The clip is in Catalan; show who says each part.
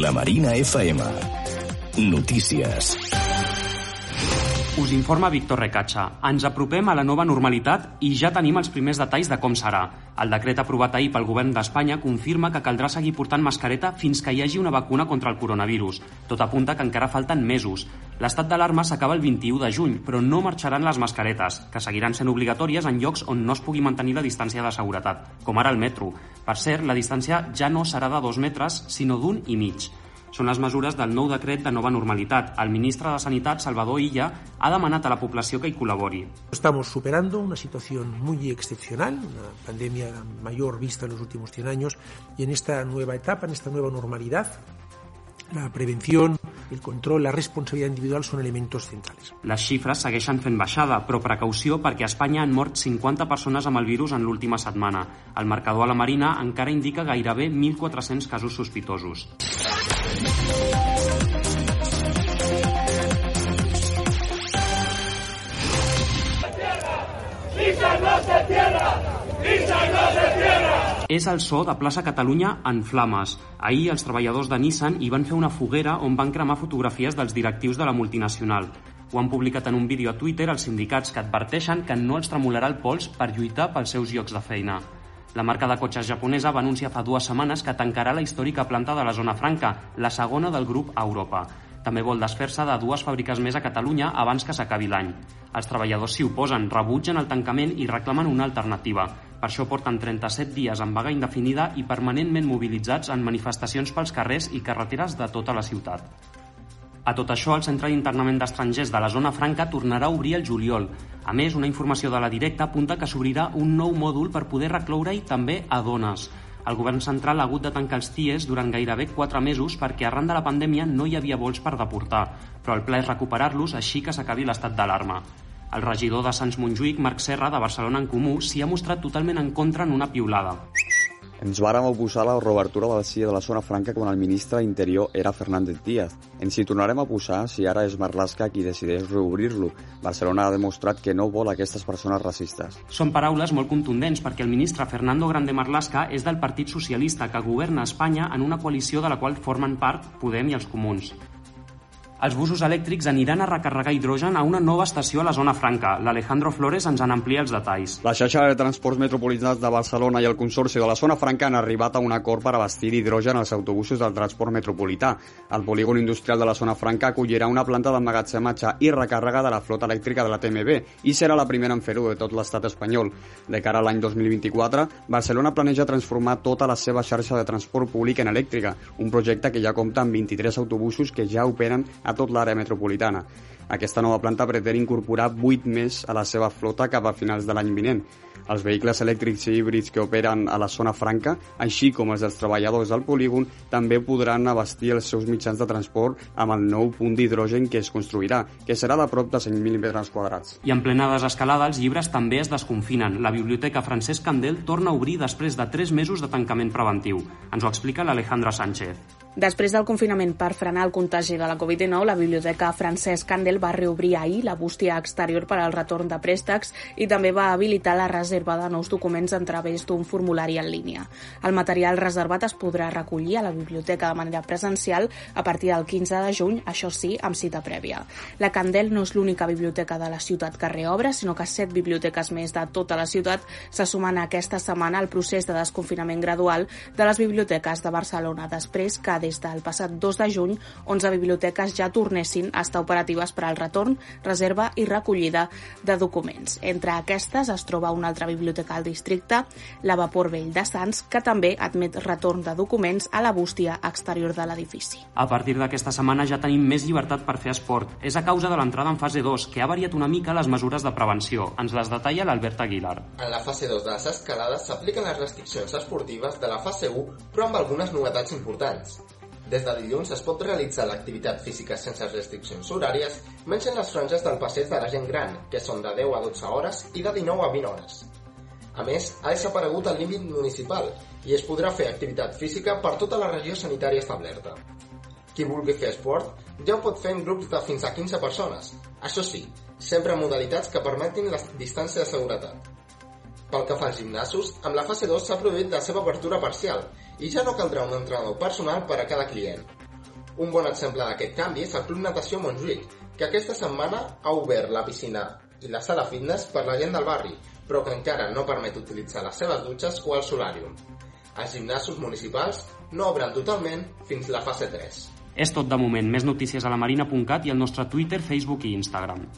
Speaker 1: La Marina FM. Notícies.
Speaker 2: Us informa Víctor Recatxa. Ens apropem a la nova normalitat i ja tenim els primers detalls de com serà. El decret aprovat ahir pel govern d'Espanya confirma que caldrà seguir portant mascareta fins que hi hagi una vacuna contra el coronavirus. Tot apunta que encara falten mesos. L'estat d'alarma s'acaba el 21 de juny, però no marxaran les mascaretes, que seguiran sent obligatòries en llocs on no es pugui mantenir la distància de seguretat, com ara el metro. Per cert, la distància ja no serà de dos metres, sinó d'un i mig són les mesures del nou decret de nova normalitat. El ministre de Sanitat, Salvador Illa, ha demanat a la població que hi col·labori.
Speaker 3: Estamos superando una situación muy excepcional, una pandemia mayor vista en los últimos 100 años, y en esta nueva etapa, en esta nueva normalidad, la prevención, el control, la responsabilidad individual són elementos centrals.
Speaker 2: Les xifres segueixen fent baixada, però precaució perquè a Espanya han mort 50 persones amb el virus en l'última setmana. El marcador a la Marina encara indica gairebé 1.400 casos sospitosos. És el so de plaça Catalunya en flames. Ahir els treballadors de Nissan hi van fer una foguera on van cremar fotografies dels directius de la multinacional. Ho han publicat en un vídeo a Twitter els sindicats que adverteixen que no els tremolarà el pols per lluitar pels seus llocs de feina. La marca de cotxes japonesa va anunciar fa dues setmanes que tancarà la històrica planta de la Zona Franca, la segona del grup a Europa. També vol desfer-se de dues fàbriques més a Catalunya abans que s'acabi l'any. Els treballadors s'hi oposen, rebutgen el tancament i reclamen una alternativa. Per això porten 37 dies en vaga indefinida i permanentment mobilitzats en manifestacions pels carrers i carreteres de tota la ciutat. A tot això, el Centre d'Internament d'Estrangers de la Zona Franca tornarà a obrir el juliol. A més, una informació de la directa apunta que s'obrirà un nou mòdul per poder recloure-hi també a dones. El govern central ha hagut de tancar els TIEs durant gairebé 4 mesos perquè arran de la pandèmia no hi havia vols per deportar, però el pla és recuperar-los així que s'acabi l'estat d'alarma. El regidor de Sants Montjuïc, Marc Serra, de Barcelona en Comú, s'hi ha mostrat totalment en contra en una piulada.
Speaker 4: Ens vàrem oposar a la reobertura de la CIA de la zona franca quan el ministre d'Interior era Fernández Díaz. Ens hi tornarem a posar si ara és Marlaska qui decideix reobrir-lo. Barcelona ha demostrat que no vol aquestes persones racistes.
Speaker 2: Són paraules molt contundents perquè el ministre Fernando Grande Marlaska és del Partit Socialista que governa Espanya en una coalició de la qual formen part Podem i els Comuns. Els busos elèctrics aniran a recarregar hidrogen a una nova estació a la zona franca. L'Alejandro Flores ens en amplia els detalls.
Speaker 4: La xarxa de transports metropolitans de Barcelona i el Consorci de la zona franca han arribat a un acord per abastir d'hidrogen als autobusos del transport metropolità. El polígon industrial de la zona franca acollirà una planta d'emmagatzematge i recàrrega de la flota elèctrica de la TMB i serà la primera en fer-ho de tot l'estat espanyol. De cara a l'any 2024, Barcelona planeja transformar tota la seva xarxa de transport públic en elèctrica, un projecte que ja compta amb 23 autobusos que ja operen a tot l'àrea metropolitana. Aquesta nova planta pretén incorporar 8 més a la seva flota cap a finals de l'any vinent. Els vehicles elèctrics i híbrids que operen a la zona franca, així com els dels treballadors del polígon, també podran abastir els seus mitjans de transport amb el nou punt d'hidrogen que es construirà, que serà de prop de 5.000 metres quadrats.
Speaker 2: I en plena desescalada, els llibres també es desconfinen. La Biblioteca Francesc Candel torna a obrir després de 3 mesos de tancament preventiu. Ens ho explica l'Alejandra Sánchez.
Speaker 5: Després del confinament per frenar el contagi de la Covid-19, la Biblioteca Francesc Candel va reobrir ahir la bústia exterior per al retorn de préstecs i també va habilitar la reserva de nous documents a través d'un formulari en línia. El material reservat es podrà recollir a la biblioteca de manera presencial a partir del 15 de juny, això sí, amb cita prèvia. La Candel no és l'única biblioteca de la ciutat que reobre, sinó que set biblioteques més de tota la ciutat se sumen aquesta setmana al procés de desconfinament gradual de les biblioteques de Barcelona, després que des del passat 2 de juny 11 biblioteques ja tornessin a estar operatives per al retorn, reserva i recollida de documents. Entre aquestes es troba una altra biblioteca al districte, la Vapor Vell de Sants, que també admet retorn de documents a la bústia exterior de l'edifici.
Speaker 2: A partir d'aquesta setmana ja tenim més llibertat per fer esport. És a causa de l'entrada en fase 2, que ha variat una mica les mesures de prevenció. Ens les detalla l'Albert Aguilar.
Speaker 6: En la fase 2 de les escalades s'apliquen les restriccions esportives de la fase 1, però amb algunes novetats importants. Des de dilluns es pot realitzar l'activitat física sense restriccions horàries, menys en les franges del passeig de la gent gran, que són de 10 a 12 hores i de 19 a 20 hores. A més, ha desaparegut el límit municipal i es podrà fer activitat física per tota la regió sanitària establerta. Qui vulgui fer esport ja ho pot fer en grups de fins a 15 persones, això sí, sempre en modalitats que permetin la distància de seguretat. Pel que fa als gimnasos, amb la fase 2 s'ha produït la seva obertura parcial i ja no caldrà un entrenador personal per a cada client. Un bon exemple d'aquest canvi és el Club Natació Montjuïc, que aquesta setmana ha obert la piscina i la sala fitness per la gent del barri, però que encara no permet utilitzar les seves dutxes o el solàrium. Els gimnasos municipals no obren totalment fins la fase 3.
Speaker 2: És tot de moment. Més notícies a la marina.cat i al nostre Twitter, Facebook i Instagram.